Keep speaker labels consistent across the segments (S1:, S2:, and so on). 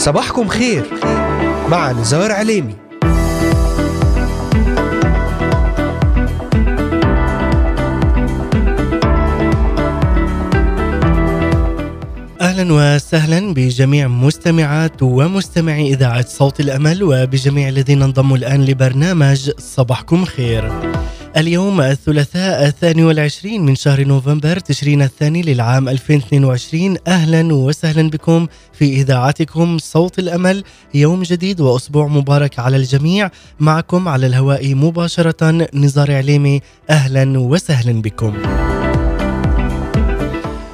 S1: صباحكم خير مع نزار عليمي
S2: أهلا وسهلا بجميع مستمعات ومستمعي إذاعة صوت الأمل وبجميع الذين انضموا الآن لبرنامج صباحكم خير. اليوم الثلاثاء الثاني والعشرين من شهر نوفمبر تشرين الثاني للعام 2022 أهلا وسهلا بكم في إذاعتكم صوت الأمل. يوم جديد وأسبوع مبارك على الجميع. معكم على الهواء مباشرة نزار عليمي. أهلا وسهلا بكم.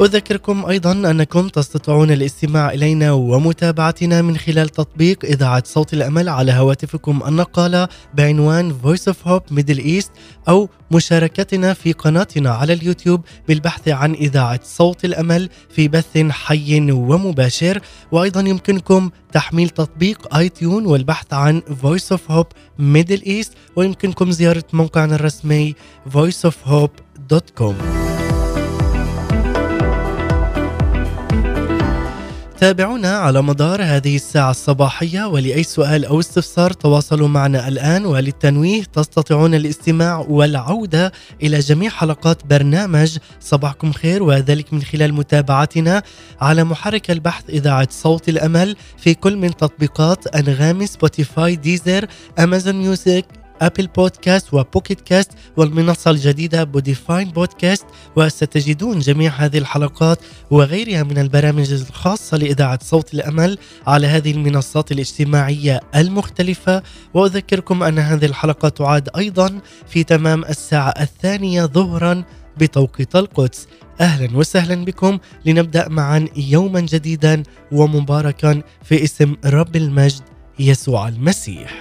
S2: أذكركم أيضا أنكم تستطيعون الاستماع إلينا ومتابعتنا من خلال تطبيق إذاعة صوت الأمل على هواتفكم النقالة بعنوان Voice of Hope Middle East أو مشاركتنا في قناتنا على اليوتيوب بالبحث عن إذاعة صوت الأمل في بث حي ومباشر. وأيضا يمكنكم تحميل تطبيق آي تيون والبحث عن Voice of Hope Middle East ويمكنكم زيارة موقعنا الرسمي voiceofhope.com تابعونا على مدار هذه الساعة الصباحية ولأي سؤال أو استفسار تواصلوا معنا الآن وللتنويه تستطيعون الاستماع والعودة إلى جميع حلقات برنامج صباحكم خير وذلك من خلال متابعتنا على محرك البحث إذاعة صوت الأمل في كل من تطبيقات أنغامي Spotify Deezer Amazon Music Apple Podcast و Pocket Cast والمنصة الجديدة Podvine Podcast وستجدون جميع هذه الحلقات وغيرها من البرامج الخاصة لإذاعة صوت الأمل على هذه المنصات الاجتماعية المختلفة. وأذكركم أن هذه الحلقة تعاد أيضا في تمام الساعة الثانية ظهرا بتوقيت القدس. أهلا وسهلا بكم. لنبدأ معا يوما جديدا ومباركا في اسم رب المجد يسوع المسيح.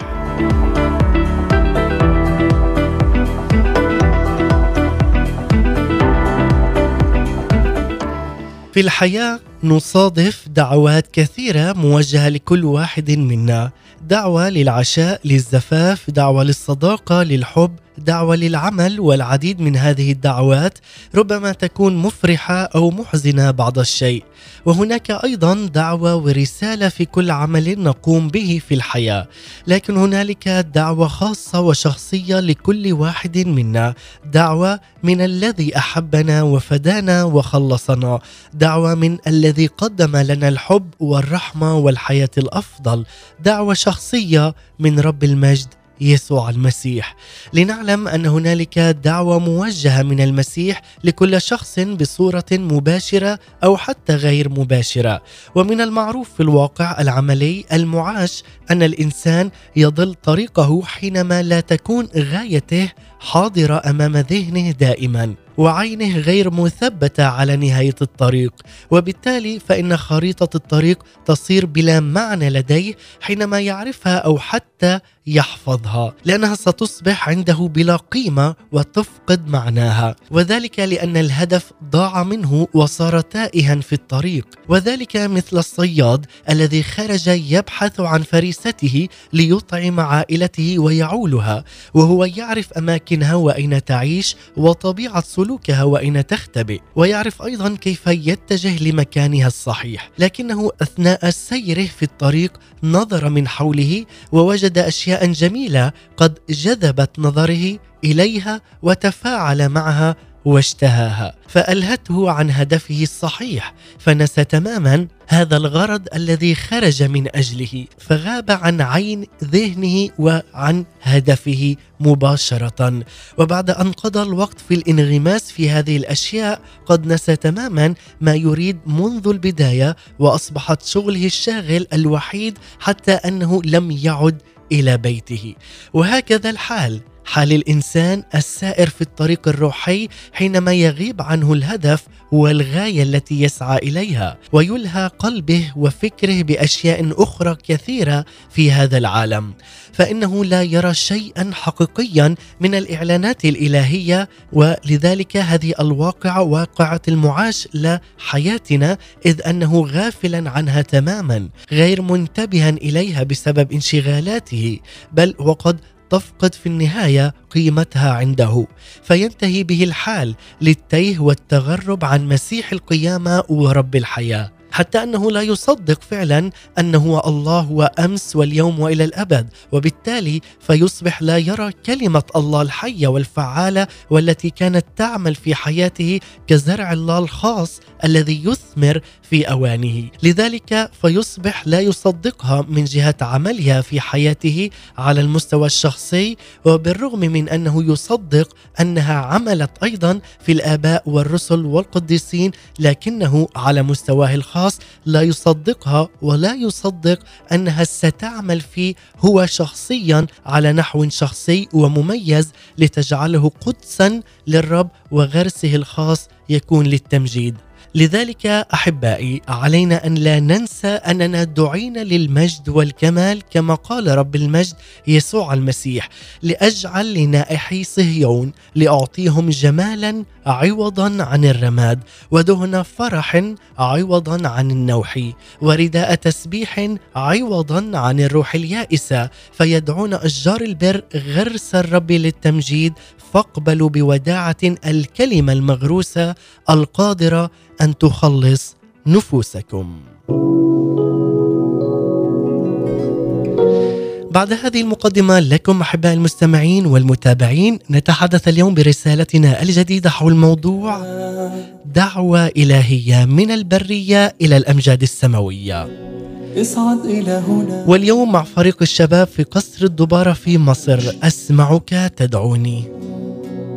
S2: في الحياة نصادف دعوات كثيرة موجهة لكل واحد منا. دعوة للعشاء للزفاف دعوة للصداقة للحب دعوة للعمل والعديد من هذه الدعوات ربما تكون مفرحة أو محزنة بعض الشيء. وهناك أيضا دعوة ورسالة في كل عمل نقوم به في الحياة. لكن هنالك دعوة خاصة وشخصية لكل واحد منا. دعوة من الذي أحبنا وفدانا وخلصنا. دعوة من الذي قدم لنا الحب والرحمة والحياة الأفضل. دعوة شخصية من رب المجد. يسوع المسيح. لنعلم أن هنالك دعوة موجهة من المسيح لكل شخص بصورة مباشرة أو حتى غير مباشرة. ومن المعروف في الواقع العملي المعاش أن الإنسان يضل طريقه حينما لا تكون غايته حاضره أمام ذهنه دائما وعينه غير مثبتة على نهاية الطريق. وبالتالي فإن خريطة الطريق تصير بلا معنى لديه حينما يعرفها أو حتى يحفظها لأنها ستصبح عنده بلا قيمة وتفقد معناها. وذلك لأن الهدف ضاع منه وصار تائها في الطريق. وذلك مثل الصياد الذي خرج يبحث عن فريسته ليطعم عائلته ويعولها وهو يعرف اماكنها واين تعيش وطبيعة سلوكها واين تختبئ ويعرف أيضا كيف يتجه لمكانها الصحيح. لكنه أثناء سيره في الطريق نظر من حوله ووجد أشياء جميلة قد جذبت نظره إليها وتفاعل معها واشتهاها فألهته عن هدفه الصحيح فنسى تماما هذا الغرض الذي خرج من أجله فغاب عن عين ذهنه وعن هدفه مباشرة. وبعد أن قضى الوقت في الانغماس في هذه الأشياء قد نسى تماما ما يريد منذ البداية وأصبحت شغله الشاغل الوحيد حتى أنه لم يعد إلى بيته. وهكذا الحال. حال الإنسان السائر في الطريق الروحي حينما يغيب عنه الهدف والغاية التي يسعى إليها ويلهى قلبه وفكره بأشياء أخرى كثيرة في هذا العالم. فإنه لا يرى شيئا حقيقيا من الإعلانات الإلهية ولذلك هذه الواقعة واقعة المعاش لحياتنا إذ أنه غافلا عنها تماما غير منتبها إليها بسبب انشغالاته بل وقد تفقد في النهاية قيمتها عنده. فينتهي به الحال للتيه والتغرب عن مسيح القيامة ورب الحياة. حتى أنه لا يصدق فعلا انه هو الله هو امس واليوم وإلى الأبد. وبالتالي فيصبح لا يرى كلمة الله الحية والفعالة والتي كانت تعمل في حياته كزرع الله الخاص الذي يثمر في أوانه. لذلك فيصبح لا يصدقها من جهة عملها في حياته على المستوى الشخصي وبالرغم من أنه يصدق أنها عملت أيضا في الآباء والرسل والقديسين لكنه على مستواه الخاص لا يصدقها ولا يصدق أنها ستعمل فيه هو شخصيا على نحو شخصي ومميز لتجعله قدسا للرب وغرسه الخاص يكون للتمجيد. لذلك أحبائي علينا أن لا ننسى أننا دعينا للمجد والكمال كما قال رب المجد يسوع المسيح لأجعل لنائحي صهيون لأعطيهم جمالا عوضا عن الرماد ودهن فرح عوضا عن النوح ورداء تسبيح عوضا عن الروح اليائسة فيدعون أشجار البر غرس الرب للتمجيد فاقبلوا بوداعة الكلمة المغروسة القادرة أن تخلص نفوسكم. بعد هذه المقدمة لكم أحباء المستمعين والمتابعين نتحدث اليوم برسالتنا الجديدة حول موضوع دعوة إلهية من البرية إلى الأمجاد السماوية. اصعد إلى هنا. واليوم مع فريق الشباب في قصر الدبارة في مصر أسمعك تدعوني.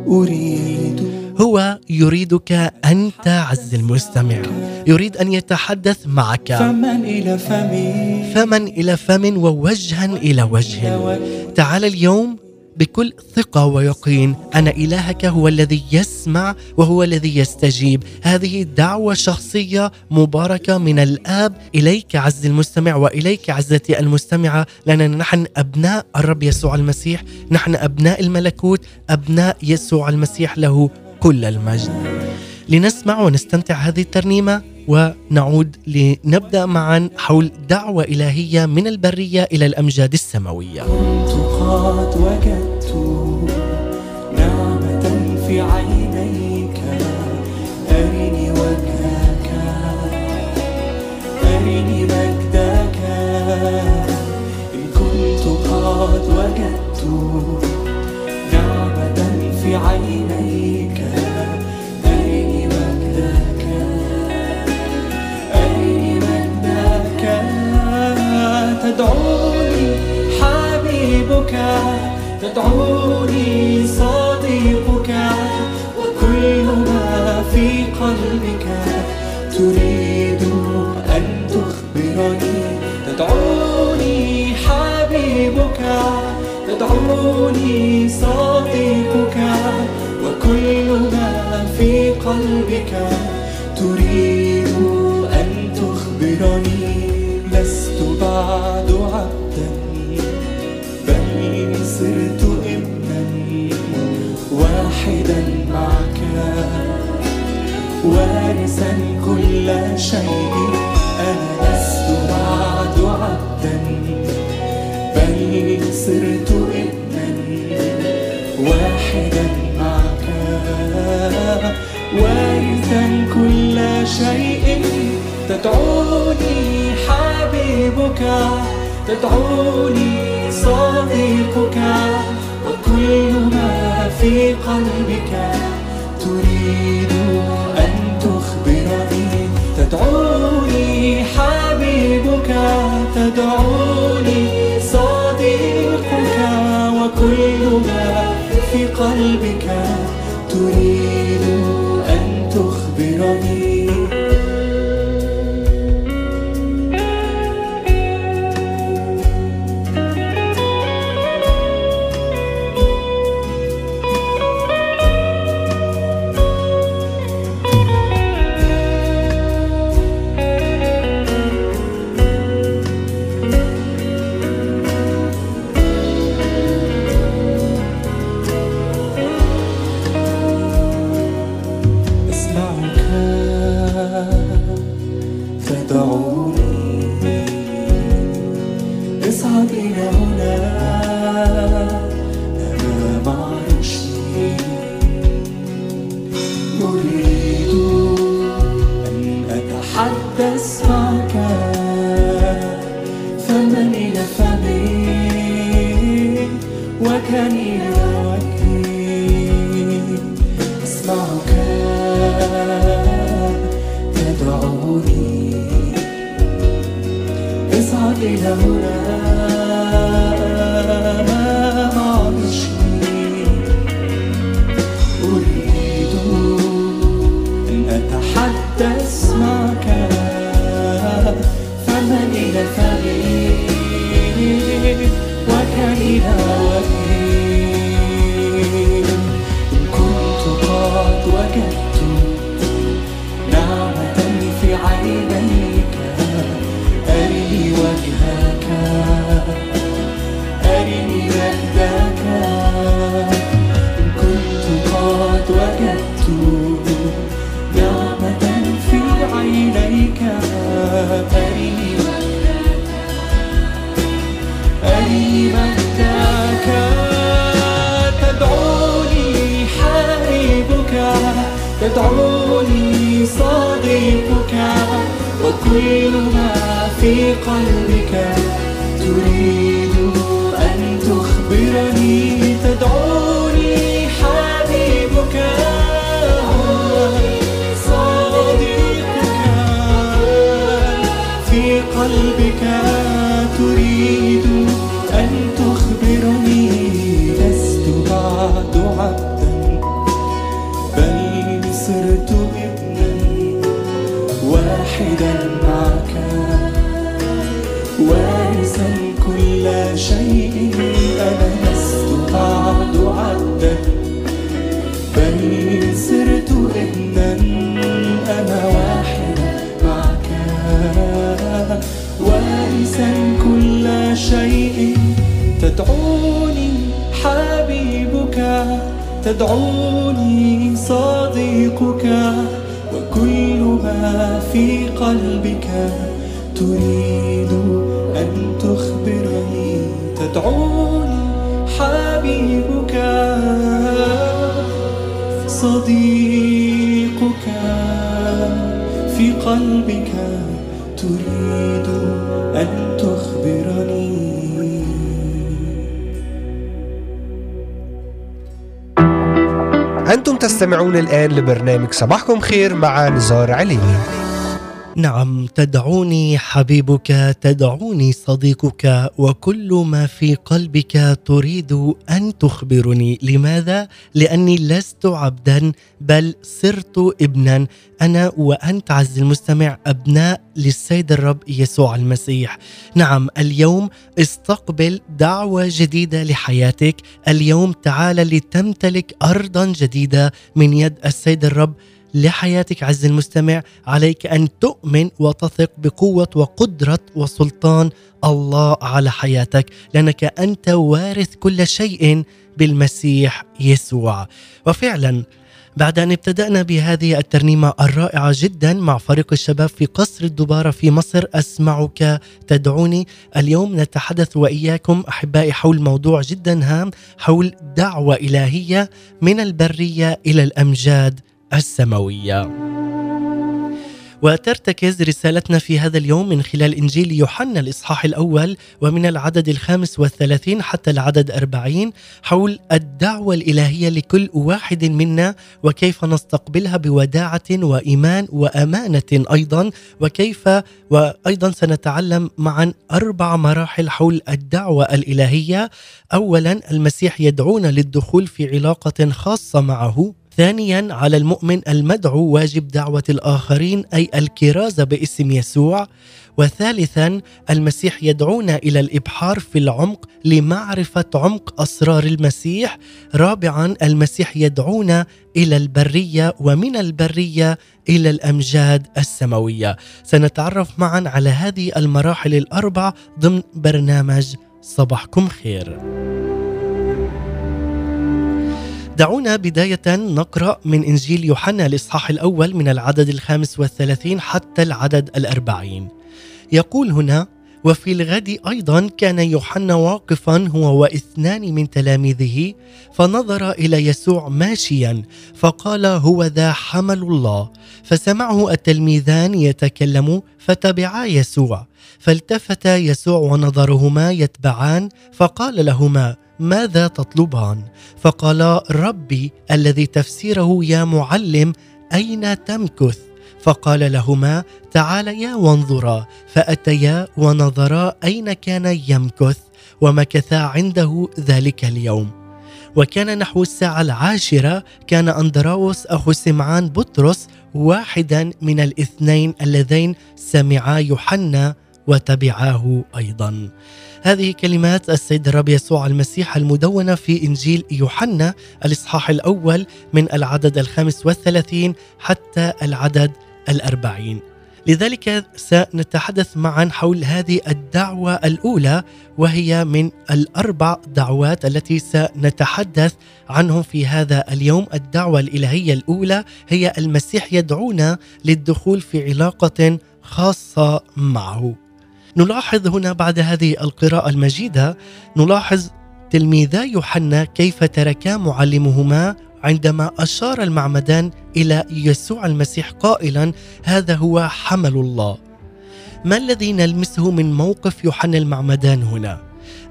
S2: أريد هو يريدك أنت عز المستمع. يريد أن يتحدث معك. فمن إلى فم؟ فمن إلى فم ووجها إلى وجه. تعال اليوم بكل ثقة ويقين. أن إلهك هو الذي يسمع وهو الذي يستجيب. هذه دعوة شخصية مباركة من الآب. إليك عز المستمع وإليك عزتي المستمعة. لأننا نحن أبناء الرب يسوع المسيح. نحن أبناء الملكوت. أبناء يسوع المسيح له كل المجد. لنسمع ونستمتع هذه الترنيمة ونعود لنبدأ معا حول دعوة إلهية من البرية إلى الأمجاد السماوية.
S3: كنت قد وجدت نعمة في عينيك. أرني وجهك أرني مجدك. إن كنت قد وجدت نعمة في عينيك. تدعوني حبيبك تدعوني صديقك وكل ما في قلبك. تريد أن تخبرني؟ تدعوني حبيبك تدعوني صديقك وكل ما في قلبك. تريد أن تخبرني؟ لست بعد عبدا بل صرت ابنا واحدا معك وارثا كل شيء. أنا لست بعد عبدا بل صرت ابنا واحدا معك وارثا كل شيء. تدعوني حبيبك تدعوني صديقك وكل ما في قلبك تريد أن تخبرني. تدعوني حبيبك تدعوني صديقك وكل ما في قلبك تريد أن تخبرني. وكل ما في قلبك. تريد تدعوني صديقك وكل ما في قلبك تريد أن تخبرني. تدعوني حبيبك صديقك في قلبك.
S1: تستمعون الآن لبرنامج صباحكم خير مع نزار عليمي
S2: نعم تدعوني حبيبك تدعوني صديقك وكل ما في قلبك تريد أن تخبرني. لماذا؟ لأني لست عبدا بل صرت ابنا. أنا وأنت عز المستمع أبناء للسيد الرب يسوع المسيح. نعم اليوم استقبل دعوة جديدة لحياتك. اليوم تعال لتمتلك ارضا جديدة من يد السيد الرب. لحياتك عز المستمع عليك أن تؤمن وتثق بقوة وقدرة وسلطان الله على حياتك لأنك أنت وارث كل شيء بالمسيح يسوع. وفعلا بعد أن ابتدأنا بهذه الترنيمة الرائعة جدا مع فريق الشباب في قصر الدبارة في مصر أسمعك تدعوني. اليوم نتحدث وإياكم أحبائي حول موضوع جدا هام حول دعوة إلهية من البرية إلى الأمجاد. السماوية. وترتكز رسالتنا في هذا اليوم من خلال إنجيل يوحنا الإصحاح الأول ومن العدد الخامس والثلاثين حتى العدد أربعين حول الدعوة الإلهية لكل واحد منا وكيف نستقبلها بوداعة وإيمان وأمانة أيضا وكيف وأيضا سنتعلم معا أربع مراحل حول الدعوة الإلهية أولا المسيح يدعونا للدخول في علاقة خاصة معه ثانيا على المؤمن المدعو واجب دعوة الآخرين أي الكرازه باسم يسوع. وثالثا المسيح يدعونا إلى الإبحار في العمق لمعرفة عمق أسرار المسيح. رابعا المسيح يدعونا إلى البرية ومن البرية إلى الأمجاد السماوية. سنتعرف معا على هذه المراحل الأربع ضمن برنامج صباحكم خير. دعونا بداية نقرأ من إنجيل يوحنا الإصحاح الأول من العدد الخامس والثلاثين حتى العدد الأربعين. يقول هنا وفي الغد أيضا كان يوحنا واقفا هو واثنان من تلاميذه فنظر إلى يسوع ماشيا فقال هو ذا حمل الله فسمعه التلميذان يتكلم فتبعا يسوع فالتفت يسوع ونظرهما يتبعان فقال لهما ماذا تطلبان؟ فقالا ربي الذي تفسيره يا معلم أين تمكث؟ فقال لهما تعاليا وانظرا. فأتيا ونظرا أين كان يمكث ومكثا عنده ذلك اليوم. وكان نحو الساعة العاشرة كان أندراوس أخو سمعان بطرس واحدا من الاثنين اللذين سمعا يوحنا وتبعاه أيضا. هذه كلمات السيد الرب يسوع المسيح المدونة في إنجيل يوحنا الإصحاح الأول من العدد الخامس والثلاثين حتى العدد الأربعين. لذلك سنتحدث معا حول هذه الدعوة الأولى وهي من الأربع دعوات التي سنتحدث عنهم في هذا اليوم. الدعوة الإلهية الأولى هي المسيح يدعونا للدخول في علاقة خاصة معه. نلاحظ هنا بعد هذه القراءة المجيدة نلاحظ تلميذا يوحنا كيف تركا معلمهما عندما أشار المعمدان إلى يسوع المسيح قائلا هذا هو حمل الله. ما الذي نلمسه من موقف يوحنا المعمدان هنا؟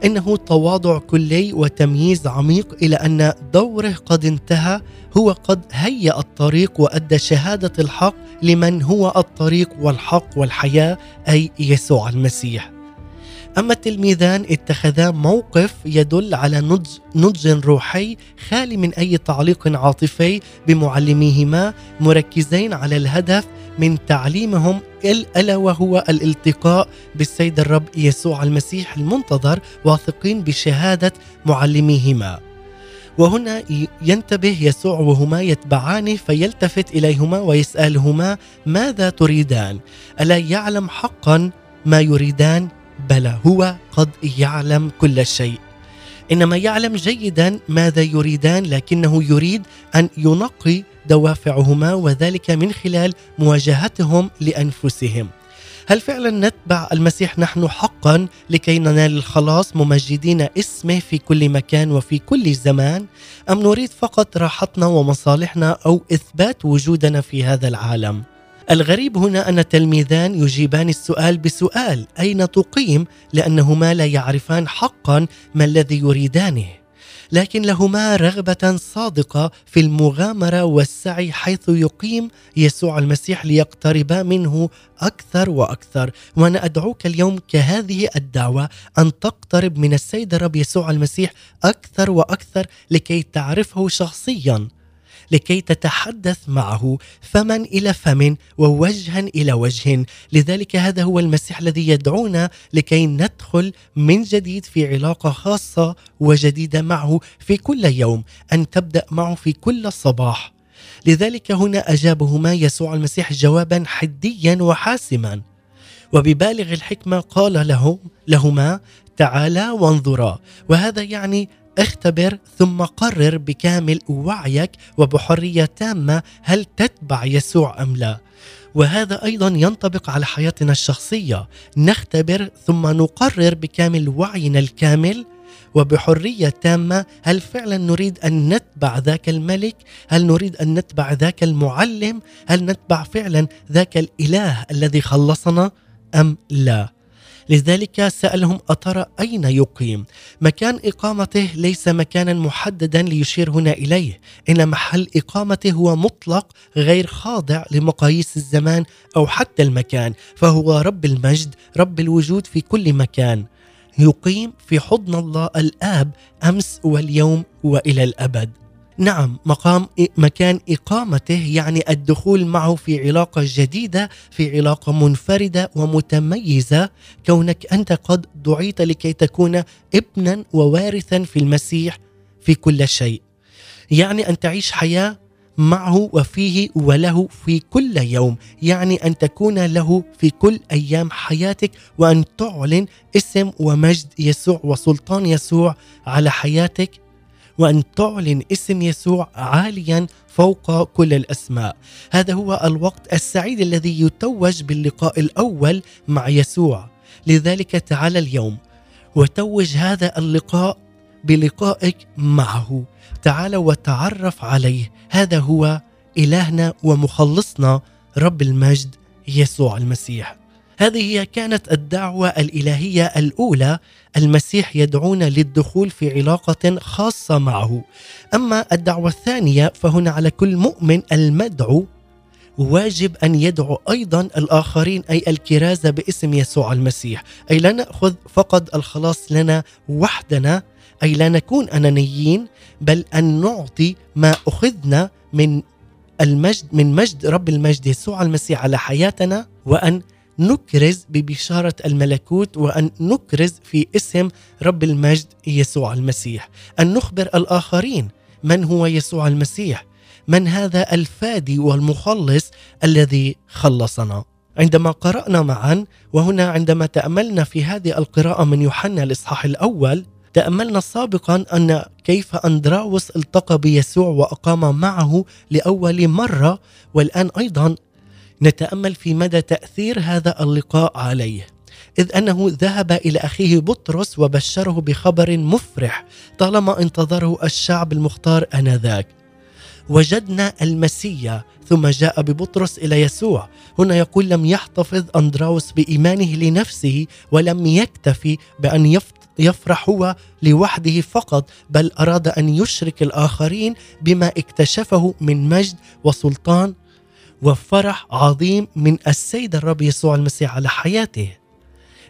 S2: إنه تواضع كلي وتمييز عميق إلى أن دوره قد انتهى هو قد هيأ الطريق وأدى شهادة الحق لمن هو الطريق والحق والحياة أي يسوع المسيح. أما التلميذان اتخذا موقف يدل على نضج, نضج روحي خالي من أي تعليق عاطفي بمعلميهما مركزين على الهدف من تعليمهم ألا وهو الالتقاء بالسيد الرب يسوع المسيح المنتظر واثقين بشهادة معلميهما. وهنا ينتبه يسوع وهما يتبعان فيلتفت إليهما ويسألهما ماذا تريدان؟ ألا يعلم حقا ما يريدان؟ بلى هو قد يعلم كل شيء. إنما يعلم جيدا ماذا يريدان لكنه يريد أن ينقي دوافعهما وذلك من خلال مواجهتهم لأنفسهم. هل فعلا نتبع المسيح نحن حقا لكي ننال الخلاص ممجدين اسمه في كل مكان وفي كل زمان أم نريد فقط راحتنا ومصالحنا أو إثبات وجودنا في هذا العالم؟ الغريب هنا أن التلميذان يجيبان السؤال بسؤال أين تقيم؟ لأنهما لا يعرفان حقا ما الذي يريدانه. لكن لهما رغبة صادقة في المغامرة والسعي حيث يقيم يسوع المسيح ليقتربا منه أكثر وأكثر. وأنا أدعوك اليوم كهذه الدعوة أن تقترب من السيد الرب يسوع المسيح أكثر وأكثر لكي تعرفه شخصيا. لكي تتحدث معه فما إلى فم ووجها إلى وجه. لذلك هذا هو المسيح الذي يدعونا لكي ندخل من جديد في علاقة خاصة وجديدة معه في كل يوم أن تبدأ معه في كل صباح. لذلك هنا أجابهما يسوع المسيح جوابا حديا وحاسما. وببالغ الحكمة قال لهم لهما تعالا وانظرا. وهذا يعني اختبر ثم قرر بكامل وعيك وبحرية تامة هل تتبع يسوع أم لا. وهذا أيضا ينطبق على حياتنا الشخصية. نختبر ثم نقرر بكامل وعينا الكامل وبحرية تامة هل فعلا نريد أن نتبع ذاك الملك؟ هل نريد أن نتبع ذاك المعلم؟ هل نتبع فعلا ذاك الإله الذي خلصنا أم لا؟ لذلك سألهم أترى أين يقيم؟ مكان إقامته ليس مكانا محددا ليشير هنا إليه إن محل إقامته هو مطلق غير خاضع لمقاييس الزمان أو حتى المكان فهو رب المجد رب الوجود في كل مكان. يقيم في حضن الله الآب أمس واليوم وإلى الأبد. نعم مقام مكان إقامته يعني الدخول معه في علاقة جديدة في علاقة منفردة ومتميزة. كونك أنت قد دعيت لكي تكون ابنا ووارثا في المسيح في كل شيء. يعني أن تعيش حياة معه وفيه وله في كل يوم. يعني أن تكون له في كل أيام حياتك وأن تعلن اسم ومجد يسوع وسلطان يسوع على حياتك وأن تعلن اسم يسوع عاليا فوق كل الأسماء. هذا هو الوقت السعيد الذي يتوج باللقاء الأول مع يسوع. لذلك تعال اليوم وتوج هذا اللقاء بلقائك معه. تعال وتعرف عليه. هذا هو إلهنا ومخلصنا رب المجد يسوع المسيح. هذه هي كانت الدعوة الإلهية الأولى المسيح يدعونا للدخول في علاقة خاصة معه. أما الدعوة الثانية فهنا على كل مؤمن المدعو واجب أن يدعو أيضا الآخرين أي الكرازة باسم يسوع المسيح، أي لا نأخذ فقط الخلاص لنا وحدنا، أي لا نكون أنانيين بل أن نعطي ما أخذنا من المجد من مجد رب المجد يسوع المسيح على حياتنا وأن نكرز ببشارة الملكوت وأن نكرز في اسم رب المجد يسوع المسيح، أن نخبر الآخرين من هو يسوع المسيح، من هذا الفادي والمخلص الذي خلصنا. عندما قرأنا معا وهنا عندما تأملنا في هذه القراءة من يوحنا الإصحاح الأول تأملنا سابقا أن كيف أندراوس التقى بيسوع وأقام معه لأول مرة والآن أيضا نتأمل في مدى تأثير هذا اللقاء عليه. إذ أنه ذهب إلى أخيه بطرس وبشره بخبر مفرح طالما انتظره الشعب المختار آنذاك. وجدنا المسيا ثم جاء ببطرس إلى يسوع. هنا يقول لم يحتفظ أندراوس بإيمانه لنفسه ولم يكتفي بأن يفرح هو لوحده فقط بل أراد أن يشرك الآخرين بما اكتشفه من مجد وسلطان وفرح عظيم من السيد الرب يسوع المسيح على حياته.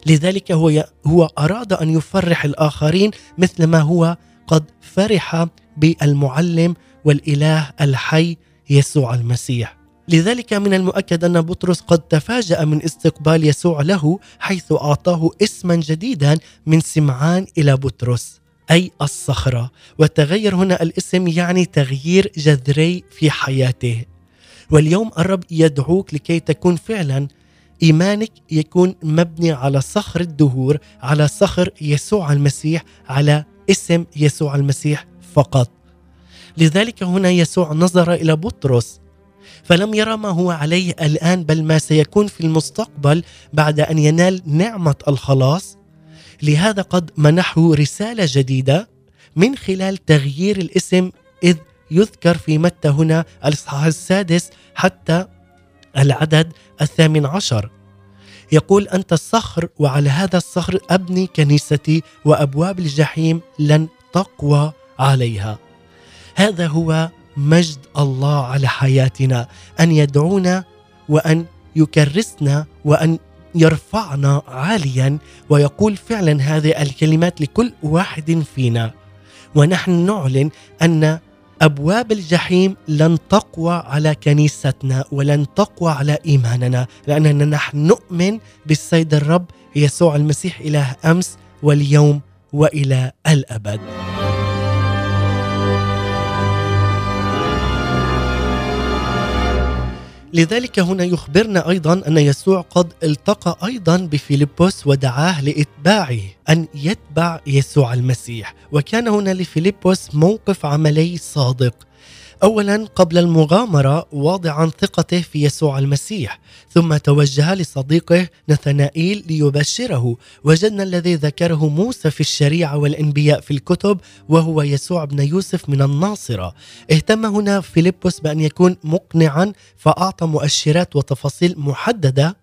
S2: لذلك هو هو أراد أن يفرح الآخرين مثل ما هو قد فرح بالمعلم والإله الحي يسوع المسيح. لذلك من المؤكد أن بطرس قد تفاجأ من استقبال يسوع له حيث أعطاه اسما جديدا من سمعان إلى بطرس أي الصخرة. وتغير هنا الاسم يعني تغيير جذري في حياته. واليوم الرب يدعوك لكي تكون فعلا إيمانك يكون مبني على صخر الدهور على صخر يسوع المسيح على اسم يسوع المسيح فقط. لذلك هنا يسوع نظر إلى بطرس فلم يرى ما هو عليه الآن بل ما سيكون في المستقبل بعد أن ينال نعمة الخلاص. لهذا قد منحه رسالة جديدة من خلال تغيير الاسم إذ يذكر في متى هنا الإصحاح السادس حتى العدد الثامن عشر. يقول أنت الصخر وعلى هذا الصخر أبني كنيستي وأبواب الجحيم لن تقوى عليها. هذا هو مجد الله على حياتنا أن يدعونا وأن يكرسنا وأن يرفعنا عاليا. ويقول فعلا هذه الكلمات لكل واحد فينا. ونحن نعلن أن أبواب الجحيم لن تقوى على كنيستنا ولن تقوى على إيماننا لأننا نحن نؤمن بالسيد الرب يسوع المسيح إله أمس واليوم وإلى الأبد. لذلك هنا يخبرنا أيضا أن يسوع قد التقى أيضا بفيلبس ودعاه لإتباعه أن يتبع يسوع المسيح. وكان هنا لفيلبس موقف عملي صادق. اولا قبل المغامرة واضعا ثقته في يسوع المسيح ثم توجه لصديقه نثنائيل ليبشره. وجدنا الذي ذكره موسى في الشريعة والأنبياء في الكتب وهو يسوع بن يوسف من الناصرة. اهتم هنا فيلبس بأن يكون مقنعا فأعطى مؤشرات وتفاصيل محددة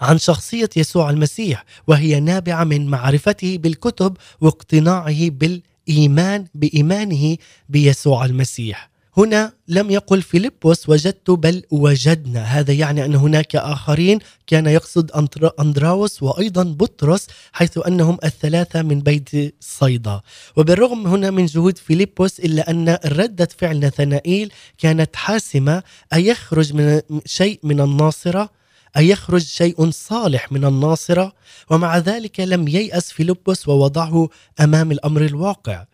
S2: عن شخصية يسوع المسيح وهي نابعة من معرفته بالكتب واقتناعه بالإيمان بإيمانه بيسوع المسيح. هنا لم يقل فيلبس وجدت بل وجدنا. هذا يعني أن هناك آخرين كان يقصد أندراوس وأيضا بطرس حيث أنهم الثلاثة من بيت صيدا. وبالرغم هنا من جهود فيلبس إلا أن ردة فعل نثنائيل كانت حاسمة. أيخرج من شيء من الناصرة؟ أيخرج شيء صالح من الناصرة؟ ومع ذلك لم ييأس فيلبس ووضعه أمام الأمر الواقع.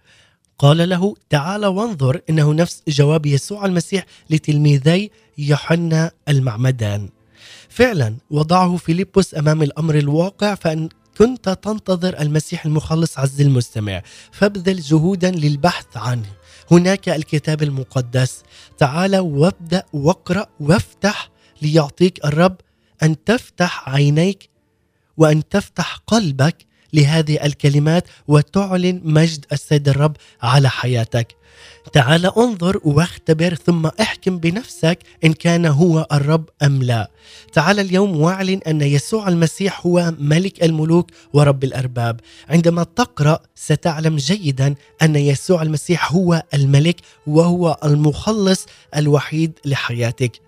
S2: قال له تعال وانظر إنه نفس جواب يسوع المسيح لتلميذي يوحنا المعمدان. فعلا وضعه فيلبس أمام الأمر الواقع فإن كنت تنتظر المسيح المخلص عز المستمع فابذل جهودا للبحث عنه. هناك الكتاب المقدس. تعال وابدأ واقرأ وافتح ليعطيك الرب أن تفتح عينيك وأن تفتح قلبك لهذه الكلمات وتعلن مجد السيد الرب على حياتك. تعال انظر واختبر ثم احكم بنفسك إن كان هو الرب أم لا. تعال اليوم واعلن أن يسوع المسيح هو ملك الملوك ورب الأرباب. عندما تقرأ ستعلم جيدا أن يسوع المسيح هو الملك وهو المخلص الوحيد لحياتك.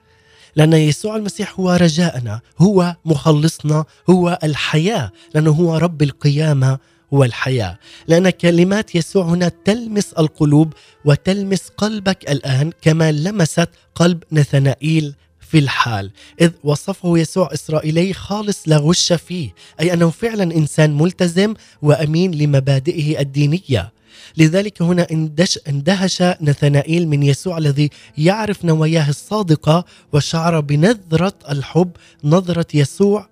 S2: لأن يسوع المسيح هو رجاءنا هو مخلصنا هو الحياة لأنه هو رب القيامة والحياة. لأن كلمات يسوع هنا تلمس القلوب وتلمس قلبك الآن كما لمست قلب نثنائيل في الحال. إذ وصفه يسوع إسرائيلي خالص لا غش فيه أي أنه فعلا إنسان ملتزم وأمين لمبادئه الدينية. لذلك هنا اندهش نثنائيل من يسوع الذي يعرف نواياه الصادقة وشعر بنظرة الحب نظرة يسوع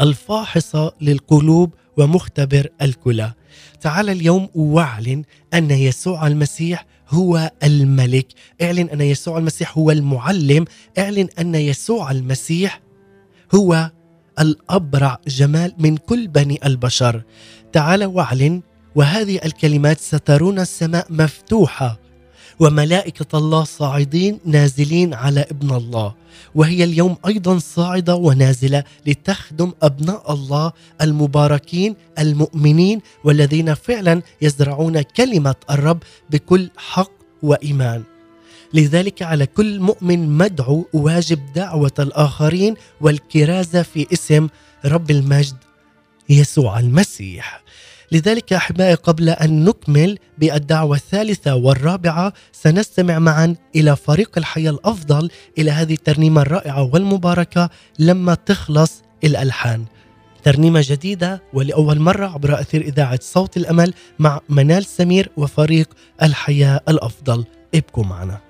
S2: الفاحصة للقلوب ومختبر الكلى. تعال اليوم واعلن أن يسوع المسيح هو الملك. اعلن أن يسوع المسيح هو المعلم. اعلن أن يسوع المسيح هو الأبرع جمال من كل بني البشر. تعال واعلن وهذه الكلمات سترون السماء مفتوحة وملائكة الله صاعدين نازلين على ابن الله وهي اليوم أيضا صاعدة ونازلة لتخدم أبناء الله المباركين المؤمنين والذين فعلا يزرعون كلمة الرب بكل حق وإيمان. لذلك على كل مؤمن مدعو واجب دعوة الآخرين والكرازة في اسم رب المجد يسوع المسيح. لذلك أحبائي قبل أن نكمل بالدعوة الثالثة والرابعة سنستمع معا إلى فريق الحياة الأفضل إلى هذه الترنيمة الرائعة والمباركة لما تخلص الألحان. ترنيمة جديدة ولأول مرة عبر أثير إذاعة صوت الأمل مع منال سمير وفريق الحياة الأفضل. ابقوا معنا.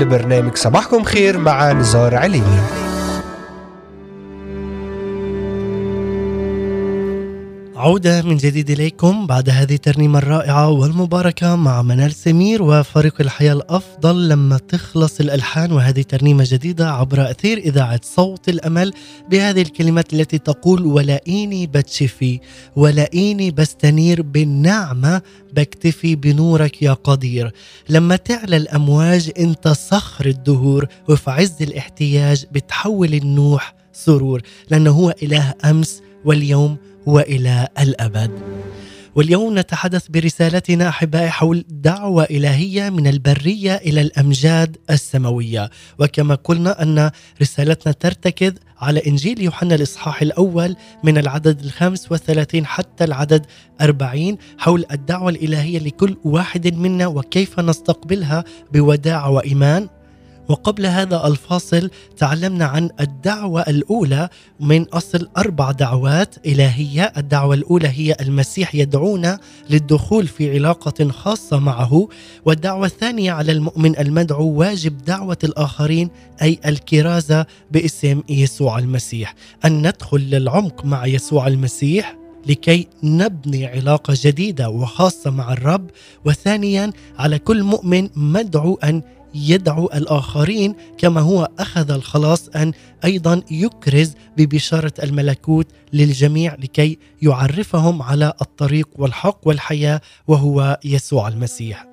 S1: لبرنامج صباحكم خير مع نزار عليني
S2: عودة من جديد إليكم بعد هذه الترنيمة الرائعة والمباركة مع منال سمير وفريق الحياة الأفضل لما تخلص الألحان. وهذه ترنيمة جديدة عبر أثير إذاعة صوت الأمل بهذه الكلمات التي تقول ولئيني بتشفي ولئيني بستنير بالنعمة بكتفي بنورك يا قدير لما تعلى الأمواج أنت صخر الدهور وفي عز الاحتياج بتحول النوح سرور. لأنه هو إله أمس واليوم وإلى الأبد. واليوم نتحدث برسالتنا أحبائي حول دعوة إلهية من البرية إلى الأمجاد السماوية، وكما قلنا أن رسالتنا ترتكز على إنجيل يوحنا الإصحاح الأول من العدد الخامس والثلاثين حتى العدد أربعين حول الدعوة الإلهية لكل واحد منا وكيف نستقبلها بوداع وإيمان وقبل هذا الفاصل تعلمنا عن الدعوة الأولى من أصل أربع دعوات إلهية. الدعوة الأولى هي المسيح يدعونا للدخول في علاقة خاصة معه والدعوة الثانية على المؤمن المدعو واجب دعوة الآخرين أي الكرازة باسم يسوع المسيح. أن ندخل للعمق مع يسوع المسيح لكي نبني علاقة جديدة وخاصة مع الرب. وثانيا على كل مؤمن مدعو أن يدعو الآخرين كما هو أخذ الخلاص أن أيضا يكرز ببشارة الملكوت للجميع لكي يعرفهم على الطريق والحق والحياة وهو يسوع المسيح.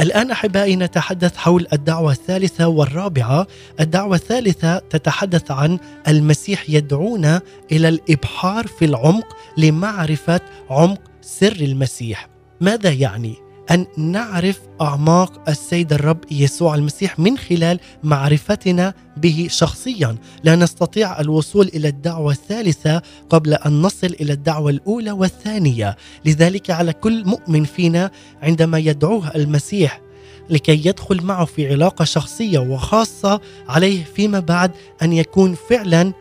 S2: الآن أحبائي نتحدث حول الدعوة الثالثة والرابعة، الدعوة الثالثة تتحدث عن المسيح يدعونا إلى الإبحار في العمق لمعرفة عمق سر المسيح. ماذا يعني؟ أن نعرف أعماق السيد الرب يسوع المسيح من خلال معرفتنا به شخصيا. لا نستطيع الوصول إلى الدعوة الثالثة قبل أن نصل إلى الدعوة الأولى والثانية. لذلك على كل مؤمن فينا عندما يدعوه المسيح لكي يدخل معه في علاقة شخصية وخاصة عليه فيما بعد أن يكون فعلا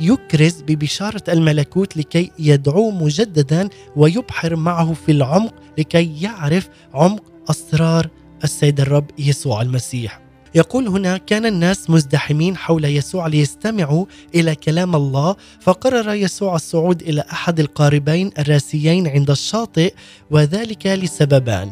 S2: يكرز ببشارة الملكوت لكي يدعوه مجددا ويبحر معه في العمق لكي يعرف عمق أسرار السيد الرب يسوع المسيح. يقول هنا كان الناس مزدحمين حول يسوع ليستمعوا إلى كلام الله فقرر يسوع الصعود إلى أحد القاربين الراسيين عند الشاطئ وذلك لسببان.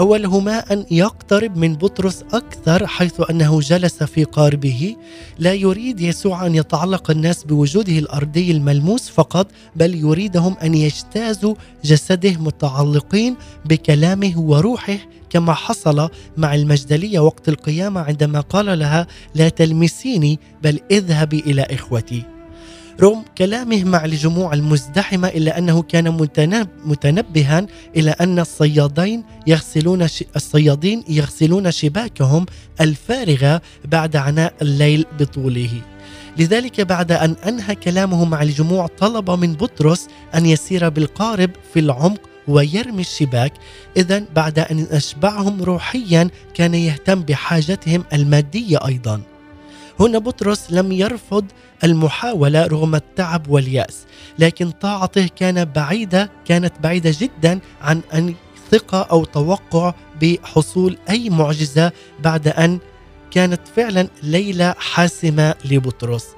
S2: أولهما أن يقترب من بطرس أكثر حيث أنه جلس في قاربه. لا يريد يسوع أن يتعلق الناس بوجوده الأرضي الملموس فقط بل يريدهم أن يجتازوا جسده متعلقين بكلامه وروحه كما حصل مع المجدلية وقت القيامة عندما قال لها لا تلمسيني بل اذهبي إلى إخوتي رغم كلامه مع الجموع المزدحمة إلا أنه كان متنب متنبها إلى أن الصيادين يغسلون. الصيادين يغسلون شباكهم الفارغة بعد عناء الليل بطوله لذلك بعد أن أنهى كلامه مع الجموع طلب من بطرس أن يسير بالقارب في العمق ويرمي الشباك. إذا بعد أن أشبعهم روحيا كان يهتم بحاجتهم المادية أيضا. هنا بطرس لم يرفض المحاولة رغم التعب واليأس لكن طاعته كان بعيدة كانت بعيدة جدا عن أن ثقة أو توقع بحصول أي معجزة بعد أن كانت فعلا ليلة حاسمة لبطرس.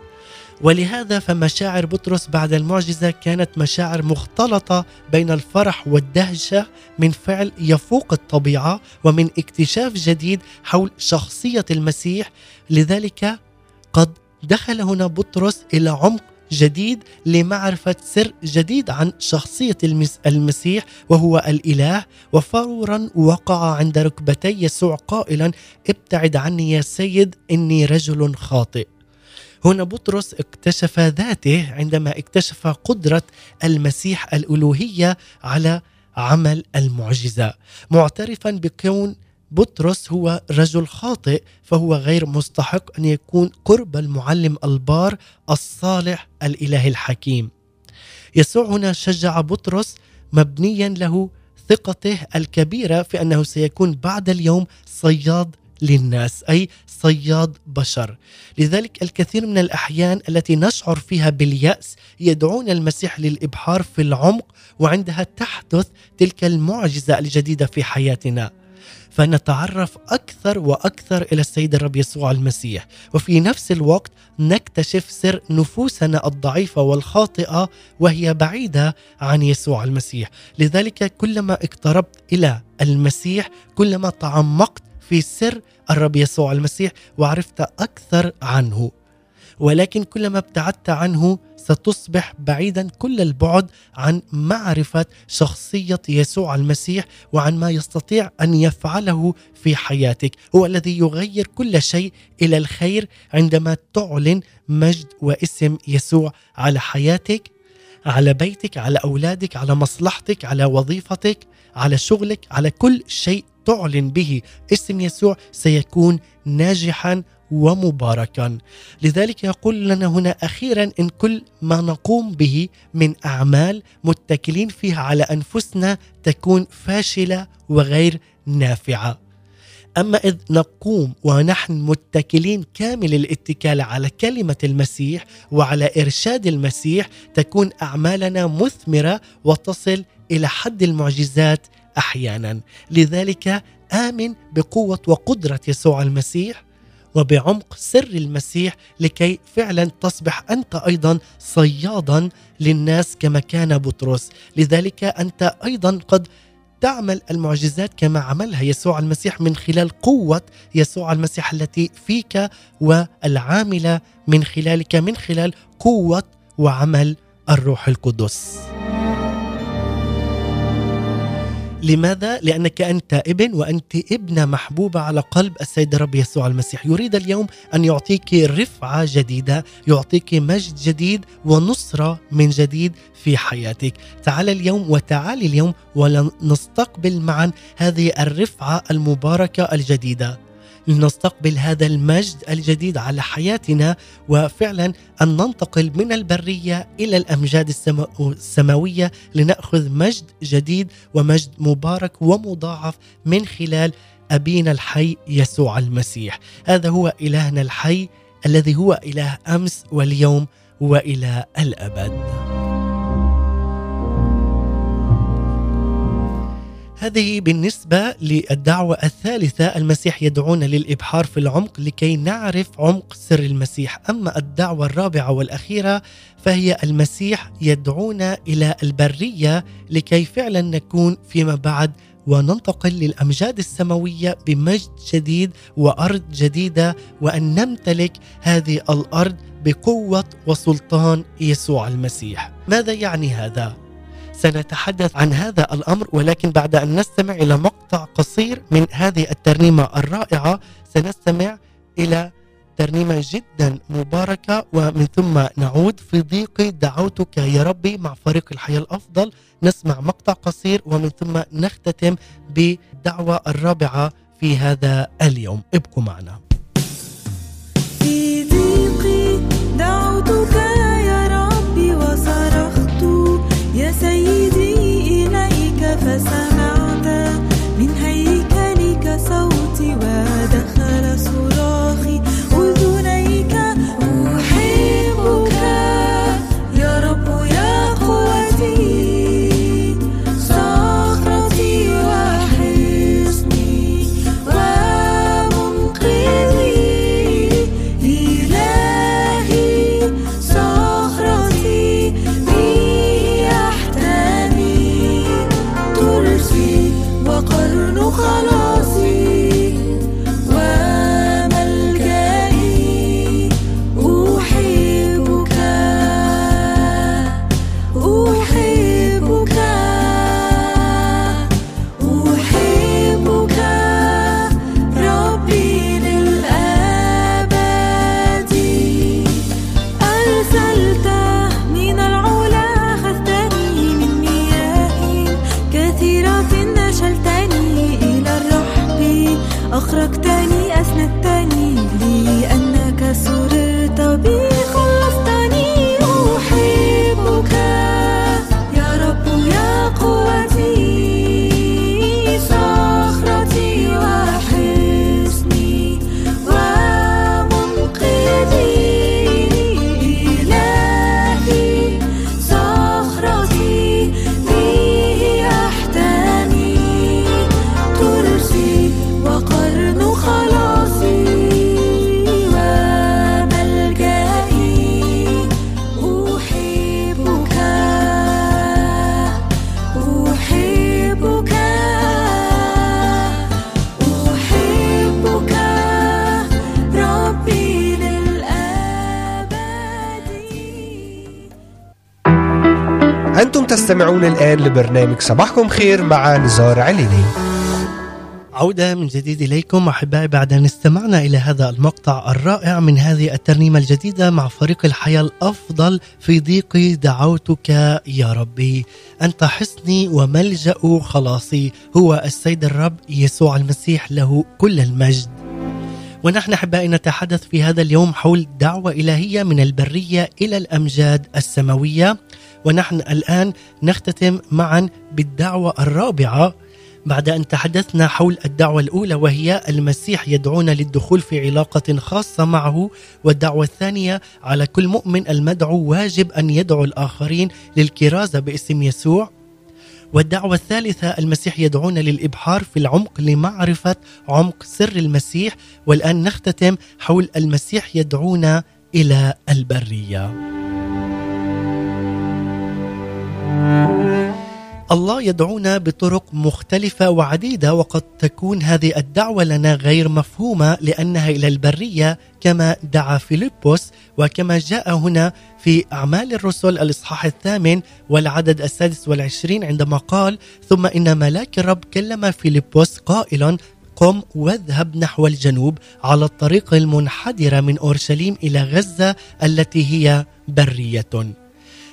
S2: ولهذا فمشاعر بطرس بعد المعجزة كانت مشاعر مختلطة بين الفرح والدهشة من فعل يفوق الطبيعة ومن اكتشاف جديد حول شخصية المسيح. لذلك قد دخل هنا بطرس إلى عمق جديد لمعرفة سر جديد عن شخصية المسيح وهو الإله. وفورا وقع عند ركبتي يسوع قائلا ابتعد عني يا سيد إني رجل خاطئ. هنا بطرس اكتشف ذاته عندما اكتشف قدرة المسيح الألوهية على عمل المعجزة معترفا بكون بطرس هو رجل خاطئ فهو غير مستحق أن يكون قرب المعلم البار الصالح الإله الحكيم. يسوع هنا شجع بطرس مبنيا له ثقته الكبيرة في أنه سيكون بعد اليوم صياد للناس أي صياد بشر. لذلك الكثير من الأحيان التي نشعر فيها باليأس يدعون المسيح للابحار في العمق وعندها تحدث تلك المعجزة الجديدة في حياتنا. فنتعرف أكثر وأكثر إلى السيد الرب يسوع المسيح. وفي نفس الوقت نكتشف سر نفوسنا الضعيفة والخاطئة وهي بعيدة عن يسوع المسيح. لذلك كلما اقتربت إلى المسيح كلما تعمقت في سر الرب يسوع المسيح وعرفت أكثر عنه. ولكن كلما ابتعدت عنه ستصبح بعيدا كل البعد عن معرفة شخصية يسوع المسيح وعن ما يستطيع أن يفعله في حياتك. هو الذي يغير كل شيء إلى الخير عندما تعلن مجد واسم يسوع على حياتك على بيتك على أولادك على مصلحتك على وظيفتك على شغلك على كل شيء تعلن به اسم يسوع سيكون ناجحا ومباركا. لذلك يقول لنا هنا أخيرا إن كل ما نقوم به من أعمال متكلين فيها على أنفسنا تكون فاشلة وغير نافعة. أما إذ نقوم ونحن متكلين كامل الاتكال على كلمة المسيح وعلى إرشاد المسيح تكون أعمالنا مثمرة وتصل إلى حد المعجزات أحيانا لذلك آمن بقوة وقدرة يسوع المسيح وبعمق سر المسيح لكي فعلا تصبح أنت أيضا صيادا للناس كما كان بطرس لذلك أنت أيضا قد تعمل المعجزات كما عملها يسوع المسيح من خلال قوة يسوع المسيح التي فيك والعاملة من خلالك من خلال قوة وعمل الروح القدس. لماذا؟ لأنك أنت ابن وأنت ابنة محبوبة على قلب السيد الرب يسوع المسيح. يريد اليوم أن يعطيك رفعة جديدة يعطيك مجد جديد ونصرة من جديد في حياتك. تعال اليوم وتعالي اليوم ولنستقبل معا هذه الرفعة المباركة الجديدة. لنستقبل هذا المجد الجديد على حياتنا وفعلا أن ننتقل من البرية إلى الأمجاد السما- السماوية لنأخذ مجد جديد ومجد مبارك ومضاعف من خلال أبينا الحي يسوع المسيح. هذا هو إلهنا الحي الذي هو إله أمس واليوم وإلى الأبد. هذه بالنسبة للدعوة الثالثة. المسيح يدعونا للإبحار في العمق لكي نعرف عمق سر المسيح. أما الدعوة الرابعة والأخيرة فهي المسيح يدعونا إلى البرية لكي فعلا نكون فيما بعد وننتقل للأمجاد السماوية بمجد جديد وأرض جديدة وأن نمتلك هذه الأرض بقوة وسلطان يسوع المسيح. ماذا يعني هذا؟ سنتحدث عن هذا الأمر ولكن بعد أن نستمع إلى مقطع قصير من هذه الترنيمة الرائعة سنستمع إلى ترنيمة جدا مباركة ومن ثم نعود في ضيقي دعوتك يا ربي مع فريق الحياة الأفضل. نسمع مقطع قصير ومن ثم نختتم بالدعوه الرابعة في هذا اليوم. ابقوا معنا.
S4: في ضيقي دعوتك فسمعت من هيكلك صوتي ودخل صراخي
S1: تستمعون الآن لبرنامج صباحكم خير مع نزار عليني.
S2: عودة من جديد إليكم أحبائي بعد أن استمعنا إلى هذا المقطع الرائع من هذه الترنيمة الجديدة مع فريق الحياة الأفضل في ضيقي دعوتك يا ربي. أنت حصني وملجأ خلاصي. هو السيد الرب يسوع المسيح له كل المجد. ونحن أحبائي نتحدث في هذا اليوم حول دعوة إلهية من البرية إلى الأمجاد السماوية. ونحن الآن نختتم معا بالدعوة الرابعة بعد أن تحدثنا حول الدعوة الأولى وهي المسيح يدعونا للدخول في علاقة خاصة معه. والدعوة الثانية على كل مؤمن المدعو واجب أن يدعو الآخرين للكرازة باسم يسوع. والدعوة الثالثة المسيح يدعونا للإبحار في العمق لمعرفة عمق سر المسيح والآن نختتم حول المسيح يدعونا إلى البرية. الله يدعونا بطرق مختلفة وعديدة وقد تكون هذه الدعوة لنا غير مفهومة لأنها إلى البرية كما دعا فيلبس وكما جاء هنا في أعمال الرسل الإصحاح الثامن والعدد السادس والعشرين عندما قال ثم إن ملاك الرب كلم فيلبس قائلا قم واذهب نحو الجنوب على الطريق المنحدرة من أورشليم إلى غزة التي هي برية.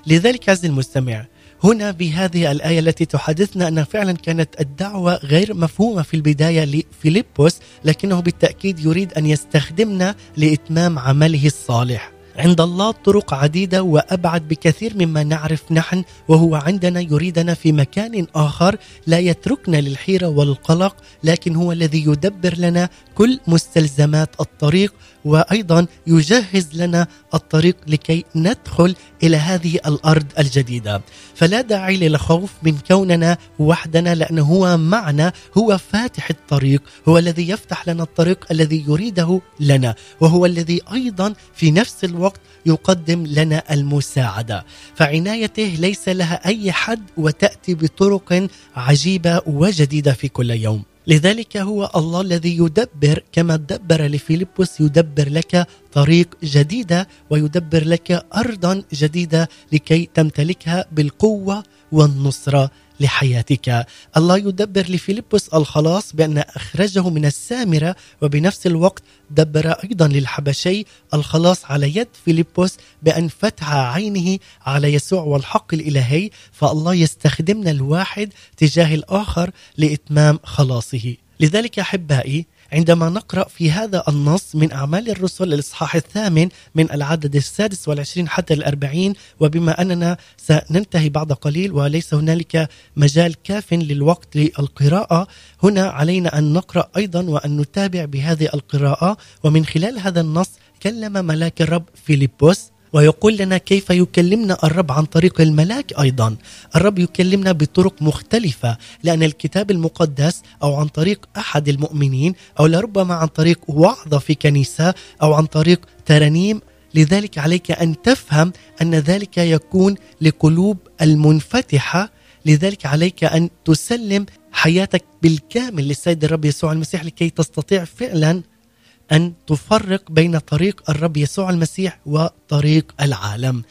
S2: لذلك عز المستمع هنا بهذه الآية التي تحدثنا أن فعلا كانت الدعوة غير مفهومة في البداية لفيلبس لكنه بالتأكيد يريد أن يستخدمنا لإتمام عمله الصالح. عند الله طرق عديدة وأبعد بكثير مما نعرف نحن وهو عندنا يريدنا في مكان آخر لا يتركنا للحيرة والقلق لكن هو الذي يدبر لنا كل مستلزمات الطريق وأيضا يجهز لنا الطريق لكي ندخل إلى هذه الأرض الجديدة. فلا داعي للخوف من كوننا وحدنا لأنه هو معنا هو فاتح الطريق هو الذي يفتح لنا الطريق الذي يريده لنا وهو الذي أيضا في نفس الوقت يقدم لنا المساعدة. فعنايته ليس لها أي حد وتأتي بطرق عجيبة وجديدة في كل يوم. لذلك هو الله الذي يدبر كما دبر لفيلبس يدبر لك طريق جديدة ويدبر لك ارضا جديدة لكي تمتلكها بالقوة والنصرة. لحياتك. الله يدبر لفيلبس الخلاص بأن أخرجه من السامرة وبنفس الوقت دبر أيضا للحبشي الخلاص على يد فيلبس بأن فتح عينه على يسوع والحق الإلهي. فالله يستخدمنا الواحد تجاه الآخر لإتمام خلاصه. لذلك أحبائي عندما نقرأ في هذا النص من أعمال الرسل الإصحاح الثامن من العدد السادس والعشرين حتى الأربعين وبما أننا سننتهي بعد قليل وليس هنالك مجال كاف للوقت للقراءة هنا علينا أن نقرأ أيضا وأن نتابع بهذه القراءة ومن خلال هذا النص كلم ملاك الرب فيلبس ويقول لنا كيف يكلمنا الرب عن طريق الملاك أيضا. الرب يكلمنا بطرق مختلفة لأن الكتاب المقدس أو عن طريق أحد المؤمنين أو لربما عن طريق وعظة في كنيسة أو عن طريق ترانيم. لذلك عليك أن تفهم أن ذلك يكون لقلوب المنفتحة. لذلك عليك أن تسلم حياتك بالكامل للسيد الرب يسوع المسيح لكي تستطيع فعلا أن تفرق بين طريق الرب يسوع المسيح وطريق العالم.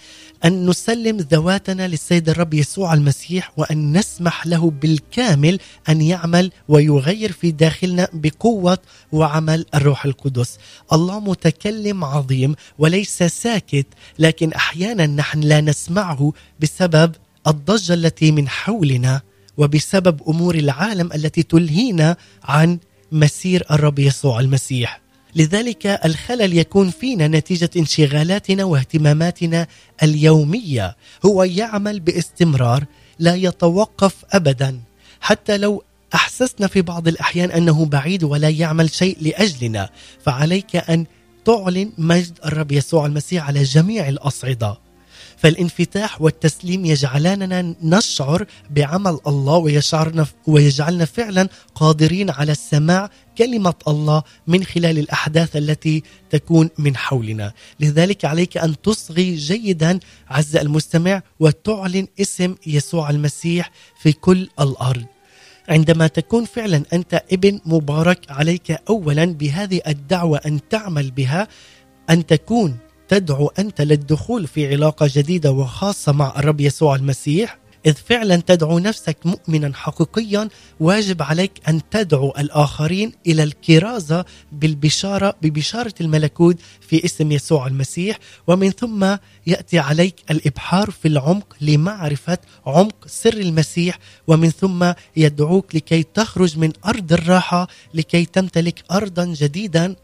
S2: أن نسلم ذواتنا للسيد الرب يسوع المسيح وأن نسمح له بالكامل أن يعمل ويغير في داخلنا بقوة وعمل الروح القدس. الله متكلم عظيم وليس ساكت لكن أحيانا نحن لا نسمعه بسبب الضجة التي من حولنا وبسبب أمور العالم التي تلهينا عن مسير الرب يسوع المسيح. لذلك الخلل يكون فينا نتيجة انشغالاتنا واهتماماتنا اليومية. هو يعمل باستمرار لا يتوقف ابدا. حتى لو أحسسنا في بعض الأحيان أنه بعيد ولا يعمل شيء لأجلنا فعليك أن تعلن مجد الرب يسوع المسيح على جميع الأصعدة. فالانفتاح والتسليم يجعلاننا نشعر بعمل الله ويشعرنا ويجعلنا فعلا قادرين على السماع كلمة الله من خلال الأحداث التي تكون من حولنا. لذلك عليك أن تصغي جيدا عز المستمع وتعلن اسم يسوع المسيح في كل الأرض. عندما تكون فعلا أنت ابن مبارك عليك أولا بهذه الدعوة أن تعمل بها أن تكون تدعو أنت للدخول في علاقة جديدة وخاصة مع الرب يسوع المسيح؟ إذ فعلا تدعو نفسك مؤمنا حقيقيا واجب عليك أن تدعو الآخرين إلى الكرازة بالبشارة ببشارة الملكوت في اسم يسوع المسيح. ومن ثم يأتي عليك الإبحار في العمق لمعرفة عمق سر المسيح. ومن ثم يدعوك لكي تخرج من أرض الراحة لكي تمتلك أرضا جديدا.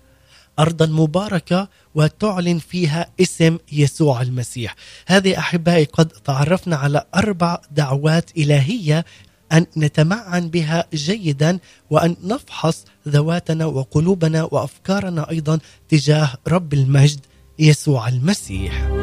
S2: ارضا مباركة وتعلن فيها اسم يسوع المسيح. هذه أحبائي قد تعرفنا على أربع دعوات إلهية أن نتمعن بها جيدا وأن نفحص ذواتنا وقلوبنا وأفكارنا أيضا تجاه رب المجد يسوع المسيح.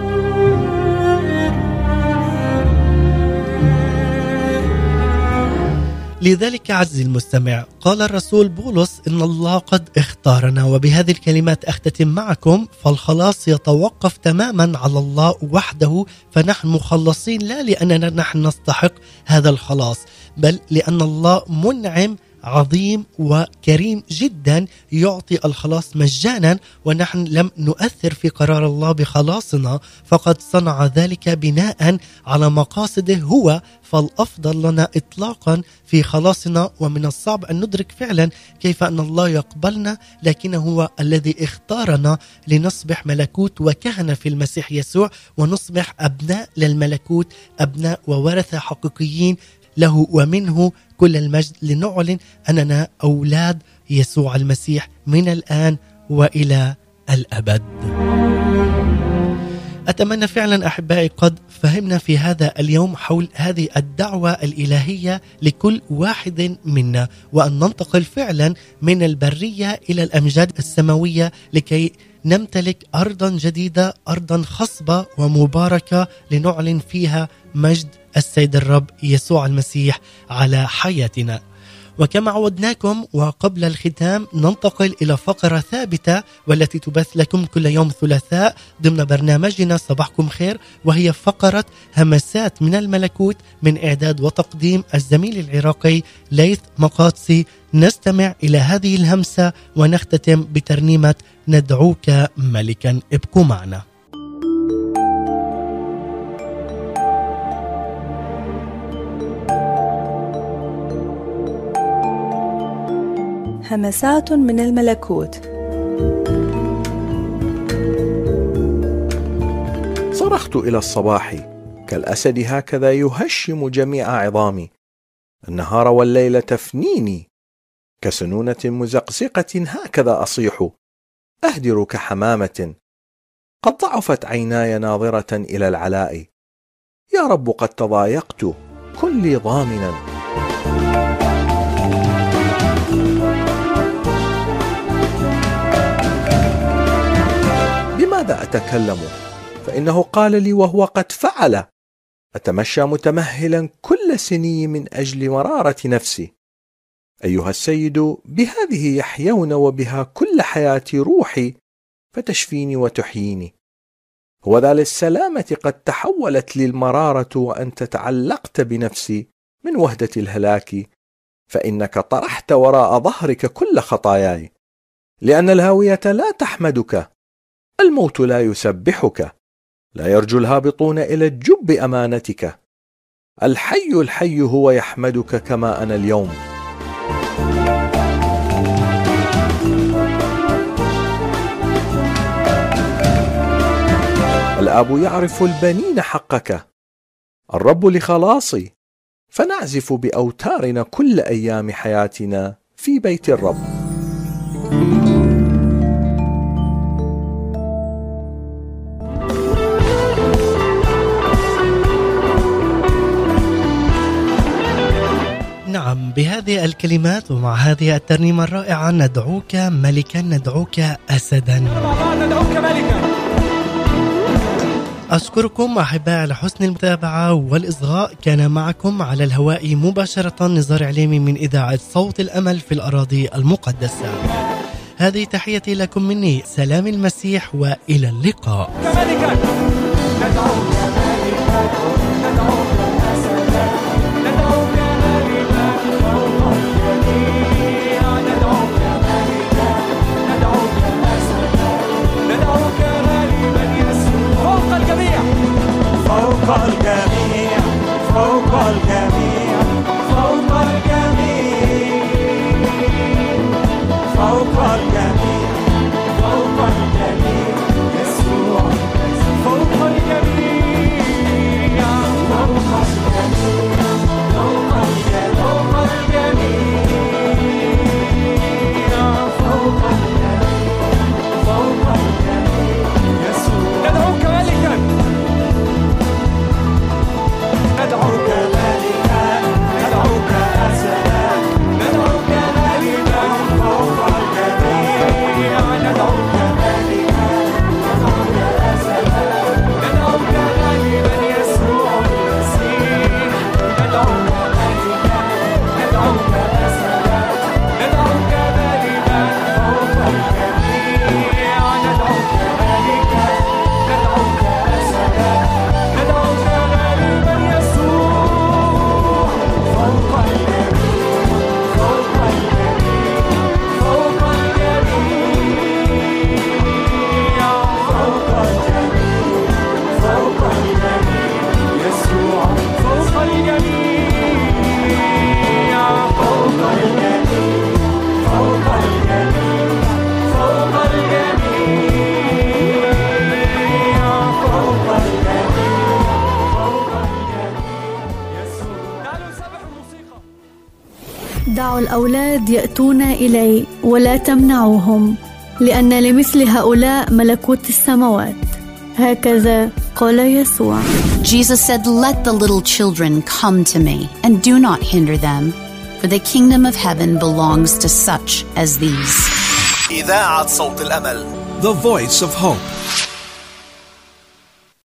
S2: لذلك عزيزي المستمع قال الرسول بولس إن الله قد اختارنا وبهذه الكلمات أختتم معكم فالخلاص يتوقف تماما على الله وحده فنحن مخلصين لا لأننا نحن نستحق هذا الخلاص بل لأن الله منعم عظيم وكريم جدا يعطي الخلاص مجانا ونحن لم نؤثر في قرار الله بخلاصنا فقد صنع ذلك بناء على مقاصده هو فالأفضل لنا اطلاقا في خلاصنا ومن الصعب أن ندرك فعلا كيف أن الله يقبلنا لكنه هو الذي اختارنا لنصبح ملكوت وكهنة في المسيح يسوع ونصبح أبناء للملكوت أبناء وورثة حقيقيين له ومنه كل المجد لنعلن أننا أولاد يسوع المسيح من الآن وإلى الأبد. أتمنى فعلا أحبائي قد فهمنا في هذا اليوم حول هذه الدعوة الإلهية لكل واحد منا وأن ننتقل فعلا من البرية إلى الأمجاد السماوية لكي نمتلك ارضا جديدة ارضا خصبة ومباركة لنعلن فيها مجد السيد الرب يسوع المسيح على حياتنا. وكما عودناكم وقبل الختام ننتقل إلى فقرة ثابتة والتي تبث لكم كل يوم ثلاثاء ضمن برنامجنا صباحكم خير وهي فقرة همسات من الملكوت من إعداد وتقديم الزميل العراقي ليث مقاطسي نستمع إلى هذه الهمسة ونختتم بترنيمة ندعوك ملكا ابقوا معنا.
S5: همسات من الملكوت.
S6: صرخت إلى الصباح. كالأسد هكذا يهشم جميع عظامي. النهار والليل تفنيني. كسنونة مزقزقة هكذا أصيح. أهدر كحمامة. قد ضعفت عيناي ناظرة إلى العلاء. يا رب قد تضايقت كن لي ضامنا بماذا أتكلم؟ فإنه قال لي وهو قد فعل. أتمشى متمهلا كل سني من أجل مرارة نفسي. أيها السيد بهذه يحيون وبها كل حياة روحي فتشفيني وتحييني. هو ذا للسلامة قد تحولت لي المرارة وأنت تعلقت بنفسي من وهدة الهلاك. فإنك طرحت وراء ظهرك كل خطاياي. لأن الهاوية لا تحمدك. الموت لا يسبحك لا يرجو الهابطون إلى الجب أمانتك. الحي الحي هو يحمدك كما أنا اليوم. الآب يعرف البنين حقك. الرب لخلاصي. فنعزف بأوتارنا كل أيام حياتنا في بيت الرب.
S2: بهذه الكلمات ومع هذه الترنيمة الرائعة ندعوك ملكا ندعوك أسدا.
S3: ندعوك ملكا
S2: أشكركم أحباء على حسن المتابعة والإصغاء. كان معكم على الهواء مباشرة نزار عليمي من إذاعة صوت الأمل في الأراضي المقدسة. هذه تحيتي لكم مني سلام المسيح وإلى اللقاء.
S7: ولا تمنعوهم لأن لمثل هؤلاء ملكوت السماوات هكذا قال يسوع
S8: Jesus said, Let the little children come to me, and do not hinder them, for the kingdom of heaven belongs to such as these.
S9: إذاعة صوت الأمل The Voice of Hope